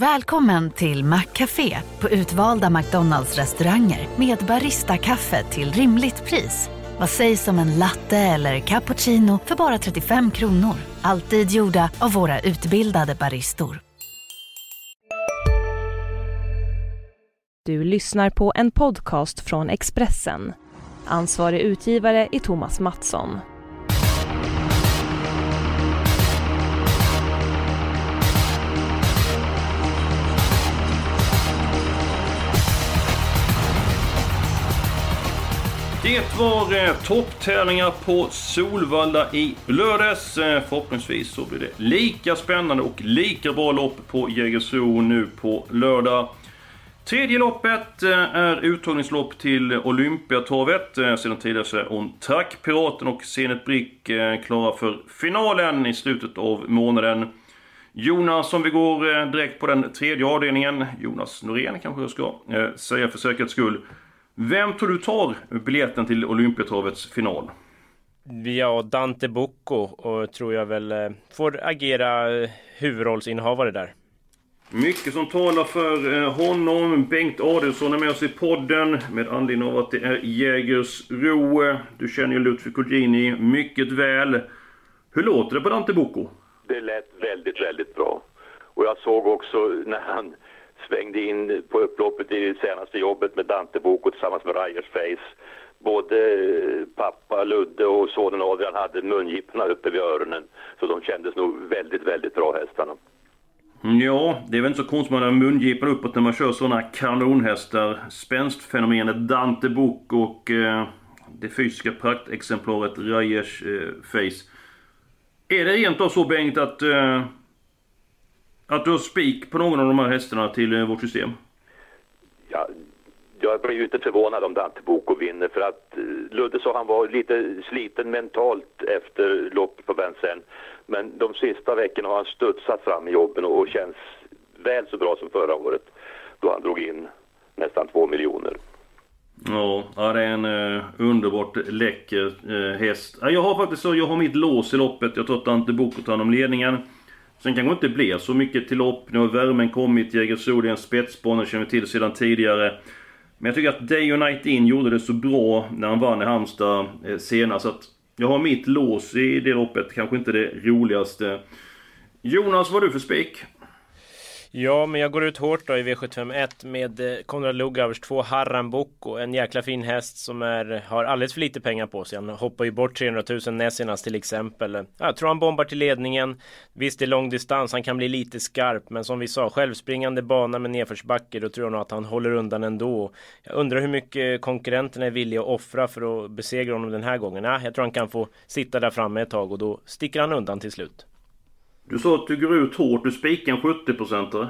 Välkommen till Maccafé på utvalda McDonalds restauranger med Baristakaffe till rimligt pris. Vad sägs om en latte eller cappuccino för bara 35 kronor? Alltid gjorda av våra utbildade baristor. Du lyssnar på en podcast från Expressen. Ansvarig utgivare är Thomas Mattsson. Det var eh, topptävlingar på Solvalla i lördags. Eh, förhoppningsvis så blir det lika spännande och lika bra lopp på Jägersro nu på lördag. Tredje loppet eh, är uttagningslopp till Olympiatorvet. Eh, sedan tidigare så är On Tack, Piraten och Zenit Brick eh, klara för finalen i slutet av månaden. Jonas, om vi går eh, direkt på den tredje avdelningen. Jonas Norén kanske jag ska eh, säga för säkerhets skull. Vem tror du tar biljetten till Olympiatorvets final? Ja, Dante Bocco och tror jag väl eh, får agera eh, huvudrollsinnehavare där. Mycket som talar för eh, honom. Bengt Adelsson är med oss i podden med anledning av att det är Jägersro. Du känner ju Lutfi Colgjini mycket väl. Hur låter det på Dante Bocco? Det lät väldigt, väldigt bra. Och jag såg också när han svängde in på upploppet i det senaste jobbet med Dante Boko tillsammans med Ryers Face. Både eh, pappa Ludde och sonen Adrian hade mungiporna uppe vid öronen. Så de kändes nog väldigt, väldigt bra hästarna. Mm, ja, det är väl inte så konstigt att man har mungipan uppåt när man kör sådana kanonhästar. Spänstfenomenet Dante Book och eh, det fysiska praktexemplaret Reyers eh, Face. Är det rent av så Bengt att eh, att du har spik på någon av de här hästarna till eh, vårt system? Ja, jag blir ju inte förvånad om Dante Boko vinner för att eh, Ludde sa han var lite sliten mentalt efter loppet på Vincennes. Men de sista veckorna har han studsat fram i jobben och känns väl så bra som förra året då han drog in nästan två miljoner. Ja, det är en uh, underbart läcker uh, häst. Jag har faktiskt så, jag har mitt lås i loppet. Jag tror att Dante Boko tar hand om ledningen. Sen kanske inte blir så mycket till lopp. Nu har värmen kommit. Jägersro är en spetsbana, känner vi till sedan tidigare. Men jag tycker att Day och Night In gjorde det så bra när han vann i Halmstad eh, senast. Att jag har mitt lås i det loppet. Kanske inte det roligaste. Jonas, vad har du för spik? Ja, men jag går ut hårt då i V751 med eh, Konrad Lugauers två Harran Boko. En jäkla fin häst som är, har alldeles för lite pengar på sig. Han hoppar ju bort 300 000 näst senast till exempel. Jag tror han bombar till ledningen. Visst, det är lång distans. Han kan bli lite skarp. Men som vi sa, självspringande bana med nedförsbacke. Då tror jag nog att han håller undan ändå. Jag undrar hur mycket konkurrenterna är villiga att offra för att besegra honom den här gången. Jag tror han kan få sitta där framme ett tag och då sticker han undan till slut. Du sa att du går ut hårt. Du spikar en 70-procentare.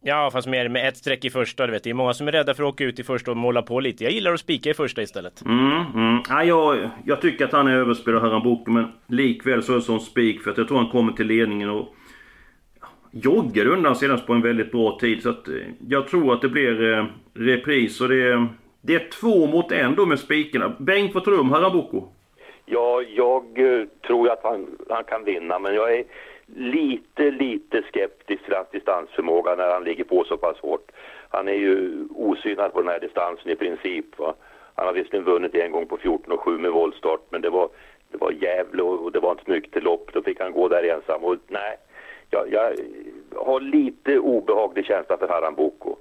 Ja, fast mer med ett streck i första. Du vet. Det är många som är rädda för att åka ut i första och måla på lite. Jag gillar att spika i första istället. Mm, mm. Ja, jag, jag tycker att han är överspelad, Harran Boko, men likväl så är det som spik. För att jag tror han kommer till ledningen och joggar undan senast på en väldigt bra tid. Så att eh, jag tror att det blir eh, repris. Och det, det är två mot en då med spikarna. Bengt, vad tror du om Harran Boko? Ja, jag eh, tror att han, han kan vinna, men jag är lite, lite skeptisk till hans distansförmåga när han ligger på så pass hårt. Han är ju osynad på den här distansen i princip. Va? Han har visserligen vunnit en gång på 14 och 7 med voltstart, men det var, det var Gävle och det var inte mycket till lopp. Då fick han gå där ensam. Och nej, jag, jag har lite obehaglig känsla för Haram Boko.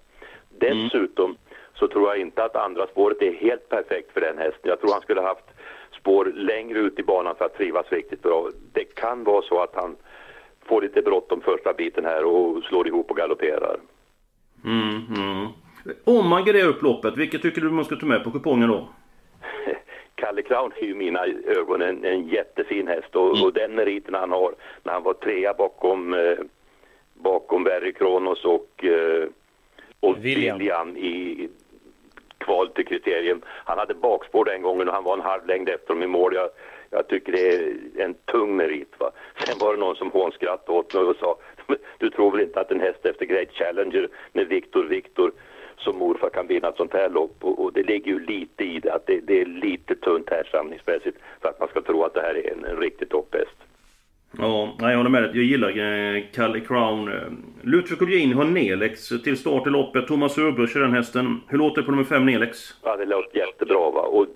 Dessutom mm. så tror jag inte att andra spåret är helt perfekt för den hästen. Jag tror han skulle haft spår längre ut i banan för att trivas riktigt bra. Det kan vara så att han får lite bråttom första biten här och slår ihop och galopperar. Mm, mm. Om man grejer upp loppet, vilket tycker du man ska ta med på kupongen då? Kalle Crown är ju i mina ögon en, en jättefin häst och, mm. och den meriten han har när han var trea bakom, eh, bakom Barry Kronos och, eh, och William. William i kval till kriterium. Han hade bakspår den gången och han var en halv längd efter dem i mål. Jag, jag tycker det är en tung merit. Va? Sen var det någon som hånskrattade åt mig och sa du tror väl inte att en häst efter Great Challenger med Victor Victor som morfar kan vinna ett sånt här lopp och, och det ligger ju lite i det att det, det är lite tunt här samlingsmässigt för att man ska tro att det här är en, en riktig topphäst. Ja, jag håller med dig. Jag gillar eh, Kalle Crown. Eh, Ludvig har Nelex till start i loppet. Thomas Öberg kör den hästen. Hur låter det på nummer 5 Nelex? Ja, det låter jättebra va. Och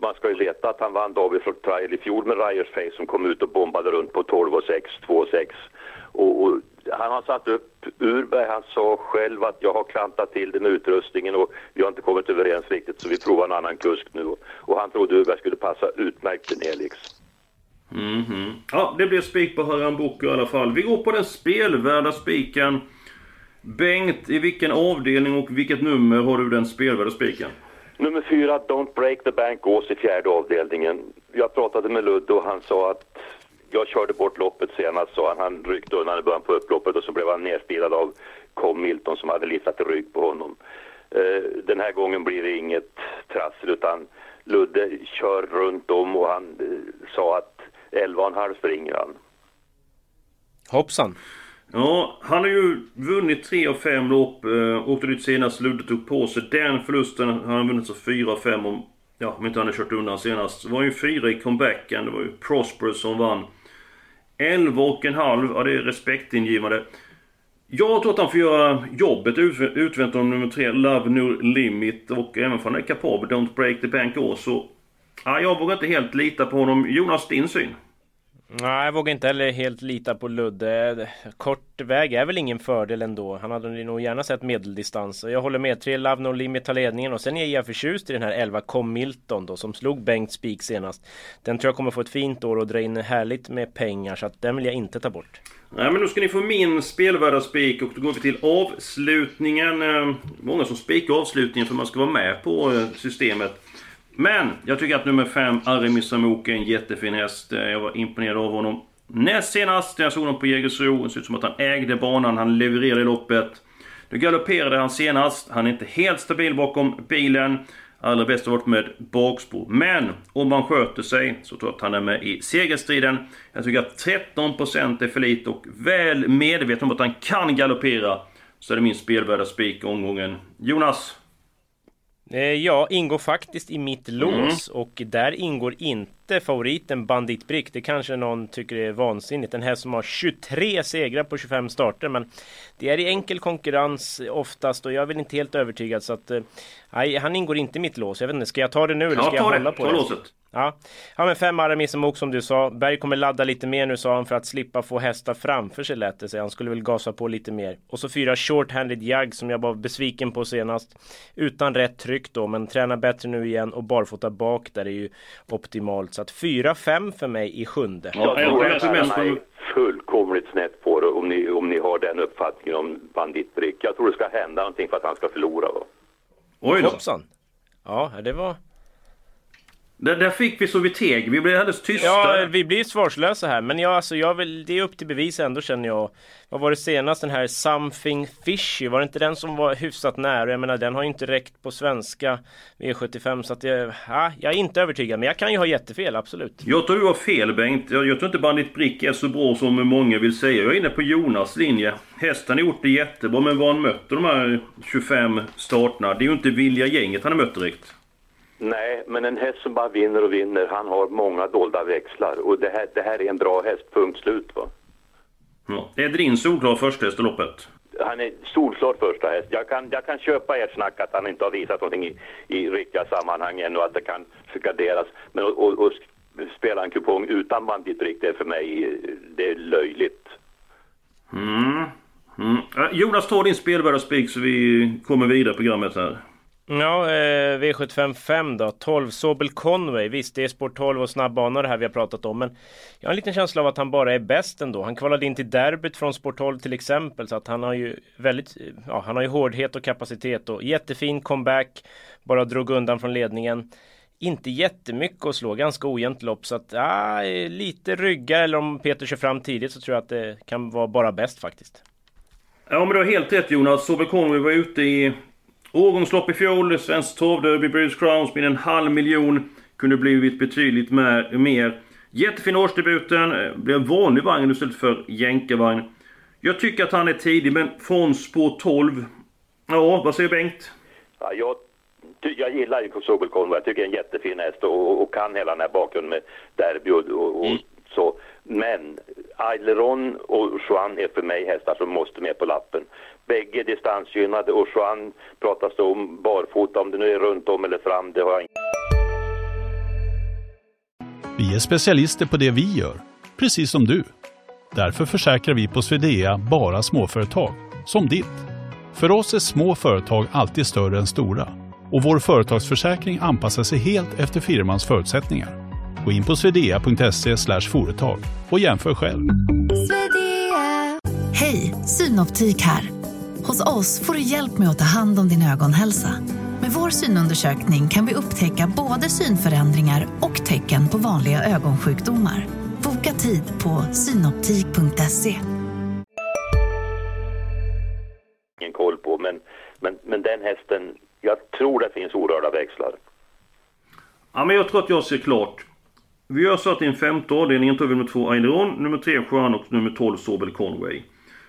man ska ju veta att han vann Davidsson Trial i fjol med Ryers Face som kom ut och bombade runt på 12 och 6, 2 och 6. Och, och han har satt upp Urberg, han sa själv att jag har klantat till det med utrustningen och vi har inte kommit överens riktigt så vi provar en annan kusk nu. Och han trodde Urberg skulle passa utmärkt till Nelix. Mm -hmm. Ja, det blev spik på Haram Boko i alla fall. Vi går på den spelvärda spiken. Bengt, i vilken avdelning och vilket nummer har du den spelvärda spiken? Nummer fyra, Don't Break the Bank Gås i fjärde avdelningen. Jag pratade med Ludde och han sa att jag körde bort loppet senast, sa han. Han ryckte undan i början på upploppet och så blev han nedspelad av Com Milton som hade liftat rygg på honom. Eh, den här gången blir det inget trassel utan Ludde kör runt om och han eh, sa att 11,5 springer han. Hoppsan! Ja, han har ju vunnit 3 av 5 lopp. Eh, åkte dit senast, Ludde tog på sig den förlusten. Han har vunnit så 4 av 5 om... Ja, om inte han hade kört undan senast. Det var ju 4 i comebacken. Det var ju Prosperous som vann. 11 och en halv, ja det är respektingivande. Jag tror att han får göra jobbet utvänt om nummer 3, Love No Limit. Och även om han är kapabel, Don't Break the Bank också. Ja, jag vågar inte helt lita på honom. Jonas, din syn? Nej, jag vågar inte heller helt lita på Ludde. Kort väg är väl ingen fördel ändå. Han hade nog gärna sett medeldistans. Jag håller med. Tre Love No Limit tar ledningen och sen är jag förtjust i den här 11 Com Milton då som slog Bengt Spik senast. Den tror jag kommer få ett fint år och dra in härligt med pengar så att den vill jag inte ta bort. Nej men då ska ni få min spelvärda spik och då går vi till avslutningen. Eh, många som spikar avslutningen för man ska vara med på eh, systemet. Men jag tycker att nummer 5, Arimi Samouk, är en jättefin häst. Eh, jag var imponerad av honom. Näst senast när jag såg honom på Jägersro, det såg ut som att han ägde banan, han levererade i loppet. Nu galopperade han senast, han är inte helt stabil bakom bilen. Allra bäst har varit med bakspår. Men om han sköter sig så tror jag att han är med i segerstriden. Jag tycker att 13% är för lite och väl medveten om att han kan galoppera. Så är det min spelvärda spik omgången. Jonas? Eh, ja, ingår faktiskt i mitt lås mm. och där ingår inte favoriten Bandit Brick. Det kanske någon tycker är vansinnigt. En häst som har 23 segrar på 25 starter. Men det är i enkel konkurrens oftast och jag är väl inte helt övertygad så att... Eh, nej, han ingår inte i mitt lås. Jag vet inte, ska jag ta det nu eller ska ja, jag hålla på det? Låset. Ja, ja men fem Aramis som som du sa. Berg kommer ladda lite mer nu sa han för att slippa få hästar framför sig lät det sig. Han skulle väl gasa på lite mer. Och så fyra short-handed jag som jag var besviken på senast. Utan rätt tryck då, men tränar bättre nu igen och barfota bak där är ju optimalt. Så att fyra, fem för mig i sjunde. Ja, jag tror att han är fullkomligt snett på det om ni, om ni har den uppfattningen om banditbrick. Jag tror det ska hända någonting för att han ska förlora. Va? Oj då. Hoppsan. Ja, det var... Där, där fick vi så vi teg. Vi blev alldeles tysta. Ja, vi blir svarslösa här. Men jag, alltså, jag vill, det är upp till bevis ändå känner jag. Vad var det senast? Den här Something Fishy. Var det inte den som var hyfsat nära? Jag menar den har ju inte räckt på svenska V75. Så att jag, ja, jag är inte övertygad. Men jag kan ju ha jättefel, absolut. Jag tror du har fel Bengt. Jag, jag tror inte Bandit Brick är så bra som många vill säga. Jag är inne på Jonas linje. Hästen har gjort det jättebra. Men vad han mötte de här 25 starterna. Det är ju inte Vilja gänget han har mött direkt. Nej, men en häst som bara vinner och vinner, han har många dolda växlar. Och det här, det här är en bra häst, punkt slut va. Ja. Är det din solklar första häst i loppet? Han är solklar första häst. Jag kan, jag kan köpa ert snack att han inte har visat någonting i, i riktiga sammanhang ännu, att det kan garderas. Men att och, och spela en kupong utan banditbrick, det är för mig det är löjligt. Mm. Mm. Jonas, ta din spelvärda spik så vi kommer vidare programmet här. Ja, eh, V755 då. 12 Sobel Conway. Visst, det är sport 12 och snabbbanor det här vi har pratat om. Men jag har en liten känsla av att han bara är bäst ändå. Han kvalade in till derbyt från sport 12 till exempel. Så att han har ju väldigt, ja, han har ju hårdhet och kapacitet och jättefin comeback. Bara drog undan från ledningen. Inte jättemycket att slå, ganska ojämnt lopp. Så att, ja, lite ryggar eller om Peter kör fram tidigt så tror jag att det kan vara bara bäst faktiskt. Ja men du har helt rätt Jonas. Sobel Conway var ute i Årgångslopp i fjol, Svenskt Torvderby, British Crowns med en halv miljon. Kunde blivit betydligt mer. Jättefin årsdebuten, eh, blev vanlig vagn istället för jänkarvagn. Jag tycker att han är tidig, men från spår 12. Ja, vad säger Bengt? Ja, jag, jag gillar ju Sobel Conway. Jag tycker det är en jättefin häst och, och, kan hela den här bakgrunden med derby och, och, och mm. så. Men Aileron och Juan är för mig hästar som måste med på lappen. Bägge distansgynnade och Juan pratas det om barfota, om det nu är runt om eller fram, det har jag Vi är specialister på det vi gör, precis som du. Därför försäkrar vi på Swedea bara småföretag, som ditt. För oss är små företag alltid större än stora och vår företagsförsäkring anpassar sig helt efter firmans förutsättningar. Gå in på swedea.se företag och jämför själv. Hej, Synoptik här. Hos oss får du hjälp med att ta hand om din ögonhälsa. Med vår synundersökning kan vi upptäcka både synförändringar och tecken på vanliga ögonsjukdomar. Boka tid på synoptik.se. ingen koll på, men, men, men den hästen, jag tror det finns orörda växlar. Ja, men jag tror att jag ser klart. Vi gör så att i en femte avdelningen tar vi nummer två Aileron, nummer tre Juan och nummer 12 Sobel Conway.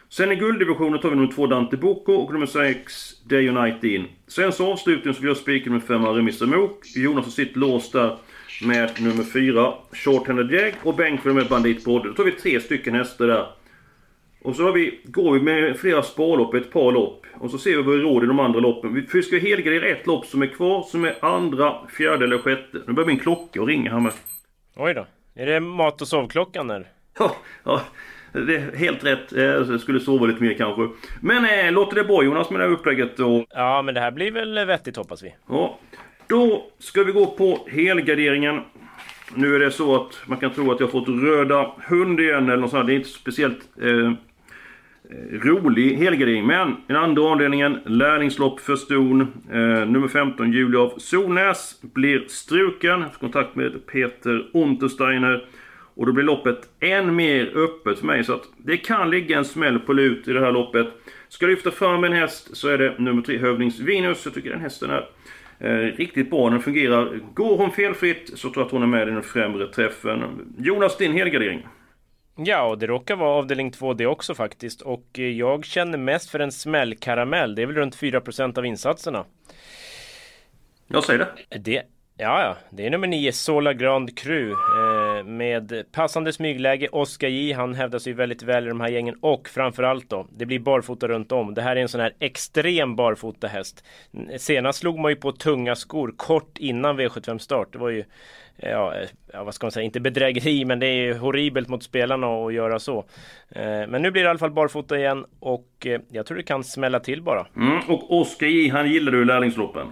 Sen i gulddivisionen tar vi nummer två Dante Bocco och nummer sex Day United in. Sen så avslutningen så vi gör spiken med fem Aramis Mok. Jonas har sitt lås där med nummer fyra Shorthanded Jag och Bengt med Bandit Brodde. Då tar vi tre stycken hästar där. Och så har vi, går vi med flera sparlopp, ett par lopp. Och så ser vi vad vi råder i de andra loppen. Vi vi ska helgardera ett lopp som är kvar, som är andra, fjärde eller sjätte. Nu börjar min klocka att ringa här med. Oj då. Är det mat och sovklockan där? Ja, ja, det är helt rätt. Eh, Jag skulle sova lite mer kanske. Men eh, låter det bra Jonas med det här upplägget? Och, Ja, men det här blir väl vettigt hoppas vi. ja. Då ska vi gå på helgarderingen. Nu är det så att man kan tro att jag har fått röda hund igen eller något sånt. Det är inte speciellt eh, Eh, rolig helgardering. Men den andra avdelningen, lärlingslopp för ston. Eh, nummer 15, Julia av Solnäs, blir struken. Jag har haft kontakt med Peter Untersteiner. Och då blir loppet än mer öppet för mig. Så att det kan ligga en smäll på lut i det här loppet. Ska jag lyfta fram en häst så är det nummer 3, Hövdings Venus. Jag tycker den hästen är eh, riktigt bra. Den fungerar. Går hon felfritt så tror jag att hon är med i den främre träffen. Jonas, din helgardering? Ja, och det råkar vara avdelning 2 det också faktiskt. Och eh, jag känner mest för en smällkaramell. Det är väl runt 4% av insatserna. Jag säger det. Det, ja, ja. Det är nummer 9, Sola Grand Cru. Eh, med passande smygläge. Oskar J, han hävdar sig väldigt väl i de här gängen. Och framförallt då, det blir barfota runt om. Det här är en sån här extrem barfota häst. Senast slog man ju på tunga skor kort innan V75 start. Det var ju Ja, eh, ja, vad ska man säga, inte bedrägeri men det är ju horribelt mot spelarna att göra så. Eh, men nu blir det i alla fall barfota igen och eh, jag tror det kan smälla till bara. Mm, och Oskar J, han gillar du lärlingsloppen.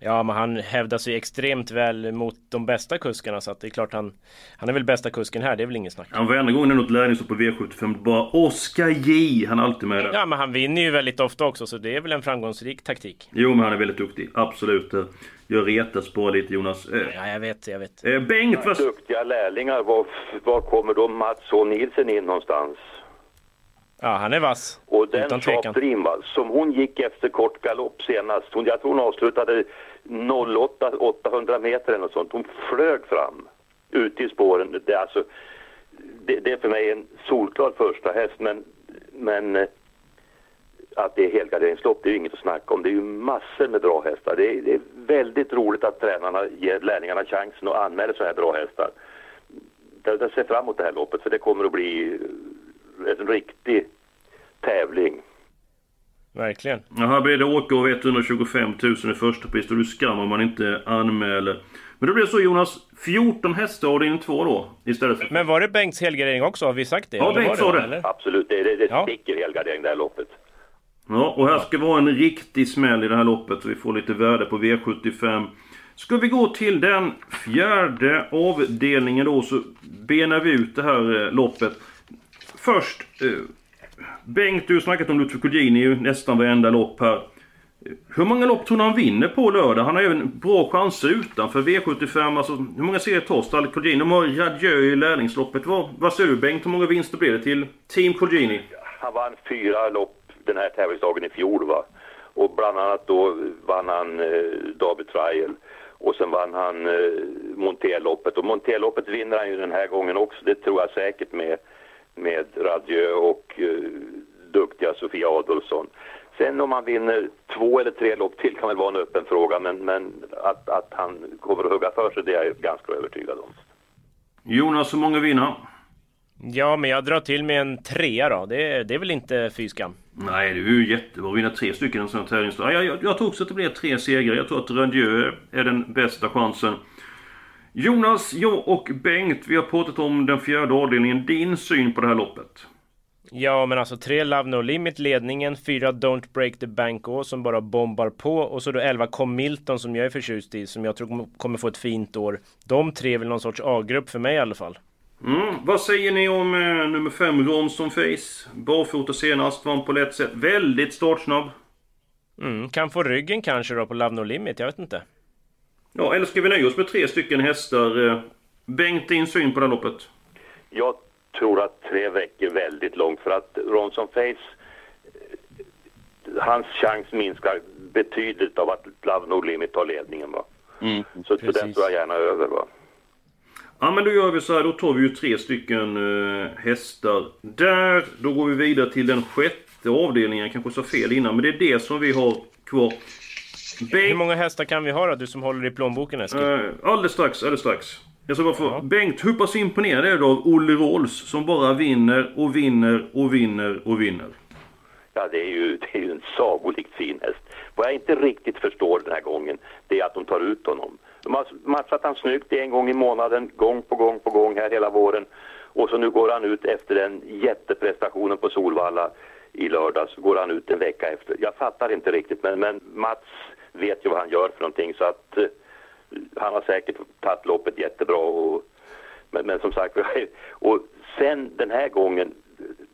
Ja, men han hävdar sig extremt väl mot de bästa kuskarna så att det är klart han Han är väl bästa kusken här, det är väl ingen snack. Han varenda gång det är något lärlingslopp på V75, bara Oskar J, han är alltid med där. Ja, men han vinner ju väldigt ofta också så det är väl en framgångsrik taktik. Jo, men han är väldigt duktig. Absolut. Jag retas bara lite Jonas. Ja, jag vet, jag vet. eh, Bengt, vad... Duktiga lärlingar, var, var kommer då Mats H. Nilsen in någonstans? Ja, han är vass. Och den Utan tvekan. Dream, va, som hon gick efter kort galopp senast, hon, jag tror hon avslutade 08, 800 meter eller något sånt. Hon flög fram ute i spåren. Det är, alltså, det, det är för mig en solklar första häst men, men eh, att det är helgarderingslopp, det är ju inget att snacka om. Det är ju massor med bra hästar. Det är, det är väldigt roligt att tränarna ger lärlingarna chansen att anmäla så här bra hästar. Jag, jag ser fram emot det här loppet för det kommer att bli en riktig tävling. Verkligen. Ja, här blir det åka av 125 000 i första pris och du skam om man inte anmäler. Men det blir så Jonas, 14 hästar avdelning 2 då istället för... Men var det Bengts helgardering också? Har vi sagt det? Ja, Bengt sa det. eller? Absolut, det, det, det Ja. sticker helgardering det här loppet. Ja, och här ska vara en riktig smäll i det här loppet så vi får lite värde på V75. Ska vi gå till den fjärde avdelningen då så benar vi ut det här eh, loppet. Först, eh, Bengt du har snackat om Lutfi Kodjini ju nästan varenda lopp här. Eh, hur många lopp tror ni han vinner på lördag? Han har även bra chanser utanför V75. Alltså, hur många serier tar Stallet Kodjini? De har Radjö i lärlingsloppet. Vad, vad säger du Bengt? Hur många vinster blir det till Team Kodjini? Han vann fyra lopp den här tävlingsdagen i fjol va. Och bland annat då vann han eh, Derby Trial. Och sen vann han eh, Monteloppet. Och Monteloppet vinner han ju den här gången också. Det tror jag säkert med, med Radjö och eh, duktiga Sofia Adolfsson. Sen om han vinner två eller tre lopp till kan väl vara en öppen fråga. Men, men att, att han kommer att hugga för sig det är jag ganska övertygad om. Jonas, hur många vinner? Ja, men jag drar till med en trea då. Det, det är väl inte fy skam? Nej, det är ju jättebra att vinna tre stycken en sån här tävlingsdag. Jag, jag, jag tror också att det blir tre segrar. Jag tror att Radieu är den bästa chansen. Jonas, jag och Bengt, vi har pratat om den fjärde avdelningen. Din syn på det här loppet? Ja, men alltså tre Love No Limit ledningen, fyra Don't Break the Bank Å som bara bombar på och så då 11 Com Milton som jag är förtjust i, som jag tror kommer få ett fint år. De tre är väl någon sorts A-grupp för mig i alla fall. Mm. Vad säger ni om eh, nummer 5, Ronson Face? Barfota senast, vann på lätt sätt. Väldigt startsnabb. Mm, kan få ryggen kanske då på Love No Limit, jag vet inte. Ja, eller ska vi nöja oss med tre stycken hästar? Eh, Bengt, din syn på det här loppet? Jag tror att tre veckor väldigt långt för att Ronson Face eh, hans chans minskar betydligt av att Love No Limit tar ledningen va. Mm, så, så den tror jag gärna över va. Ja men då gör vi så här, då tar vi ju tre stycken uh, hästar där. Då går vi vidare till den sjätte avdelningen. Jag kanske sa fel innan, men det är det som vi har kvar. Bengt... Hur många hästar kan vi ha då, du som håller i plånboken Eskil? Uh, alldeles strax, alldeles strax. Jag ska bara få... Ja. Bengt, hur pass imponerad är du av Olle Rolls som bara vinner och vinner och vinner och vinner? Ja, det är ju, det är ju en sagolikt fin häst. Vad jag inte riktigt förstår den här gången, det är att de tar ut honom. De har matchat han snyggt en gång i månaden, gång på gång på gång här hela våren. Och så nu går han ut efter den jätteprestationen på Solvalla i lördags, går han ut en vecka efter. Jag fattar inte riktigt, men, men Mats vet ju vad han gör för någonting så att uh, han har säkert tagit loppet jättebra. Och, men, men som sagt, och sen den här gången,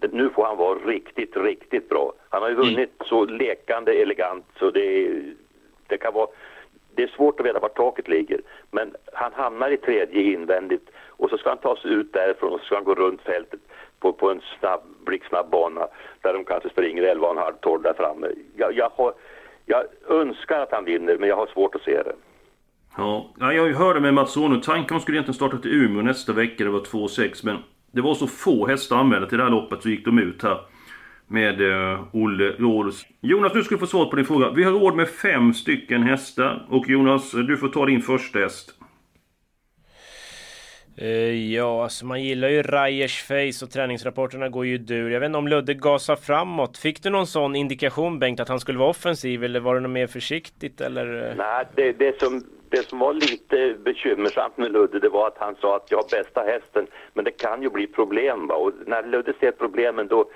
nu får han vara riktigt, riktigt bra. Han har ju vunnit mm. så lekande elegant så det, det kan vara det är svårt att veta var taket ligger. Men han hamnar i tredje invändigt och så ska han ta sig ut därifrån och så ska han gå runt fältet på, på en snabb, blixtsnabb bana där de kanske springer 11,5-12 där framme. Jag, jag, har, jag önskar att han vinner men jag har svårt att se det. Ja, jag hörde med Mats nu. Tanken skulle egentligen starta till Umeå nästa vecka. Det var 2,6 men det var så få hästar anmälda till det här loppet så gick de ut här med uh, Olle Rådhus. Jonas, du få svar på din fråga. Vi har råd med fem stycken hästar. Och Jonas, du får ta din första häst. Uh, ja, alltså man gillar ju Rajers face och träningsrapporterna går ju dur. Jag vet inte om Ludde gasar framåt. Fick du någon sån indikation Bengt att han skulle vara offensiv eller var det något mer försiktigt eller? Nej, det, det, som, det som var lite bekymmersamt med Ludde det var att han sa att jag har bästa hästen men det kan ju bli problem va? och när Ludde ser problemen då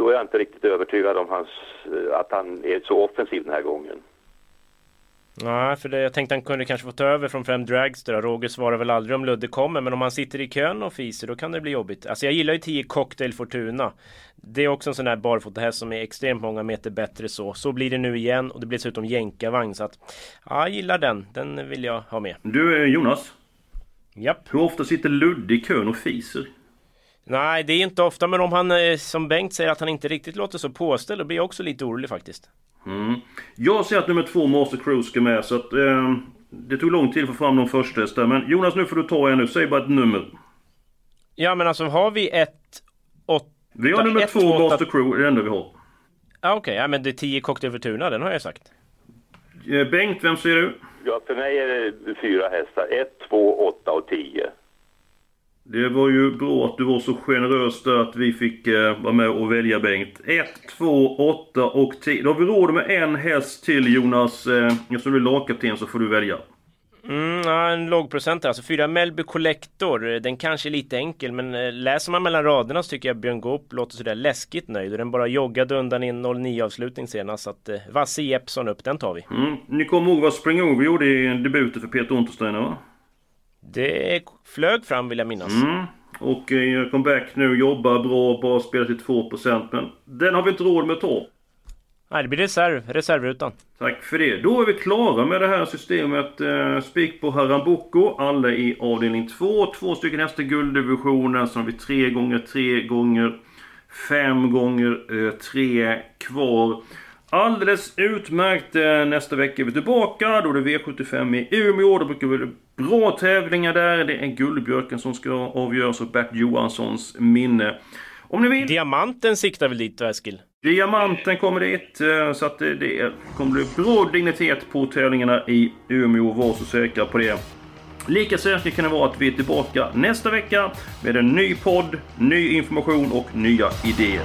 då är jag inte riktigt övertygad om hans, eh, att han är så offensiv den här gången. Nej, för det, jag tänkte han kunde kanske få ta över från Frem Dragster. Roger svarar väl aldrig om Ludde kommer, men om han sitter i kön och fiser då kan det bli jobbigt. Alltså jag gillar ju 10 Cocktail Fortuna. Det är också en sån där barfotahäst som är extremt många meter bättre så. Så blir det nu igen och det blir dessutom jänkarvagn så att ja, jag gillar den. Den vill jag ha med. Du eh, Jonas. Japp. Hur ofta sitter Ludde i kön och fiser? Nej, det är inte ofta, men om han eh, som Bengt säger att han inte riktigt låter så påställd, då blir jag också lite orolig faktiskt. Mm. Jag ser att nummer två, Master Cruise, ska med, så att eh, det tog lång tid att få fram de första där. Men Jonas, nu får du ta en nu. Säg bara ett nummer. Ja, men alltså har vi ett... Åt, vi har nummer ett, två, åtta... Master Crew, det är det enda vi har. Ja, Okej, okay. ja, men det är tio Cocktail Fortuna, den har jag sagt. Eh, Bengt, vem säger du? Ja, för mig är det fyra hästar. Ett, två, åtta och tio. Det var ju bra att du var så generös där att vi fick eh, vara med och välja Bengt. 1, 2, 8 och 10. Då har vi råd med en häst till Jonas. Eh, eftersom du är lagkapten så får du välja. Mm, ja, en lågprocent alltså. Fyra Melby Collector. Den kanske är lite enkel men eh, läser man mellan raderna så tycker jag Björn Goop låter sådär läskigt nöjd. Och den bara joggade undan i en 09 avslutning senast. Så att eh, Vasse Jeppsson upp, den tar vi. Mm. Ni kommer ihåg vad Spring Over gjorde i debuten för Peter Untersteiner va? Det flög fram vill jag minnas. Mm. Och eh, comeback nu, jobbar bra, bara spelar till 2% men den har vi inte råd med att ta. Nej, det blir reserv, reservrutan. Tack för det. Då är vi klara med det här systemet. Eh, spik på Harambuco, alla i avdelning 2. Två stycken hästar gulddivisionen, så har vi tre gånger tre gånger fem gånger eh, tre kvar. Alldeles utmärkt. Eh, nästa vecka är vi tillbaka. Då är det V75 i Umeå. Då brukar vi bra tävlingar där. Det är Guldbjörken som ska avgöras och Bert Johanssons minne. Om ni vill... Diamanten siktar väl dit Eskil? Diamanten kommer dit. Eh, så att det kommer bli bra dignitet på tävlingarna i Umeå. Var så säkra på det. Lika säkert kan det vara att vi är tillbaka nästa vecka med en ny podd, ny information och nya idéer.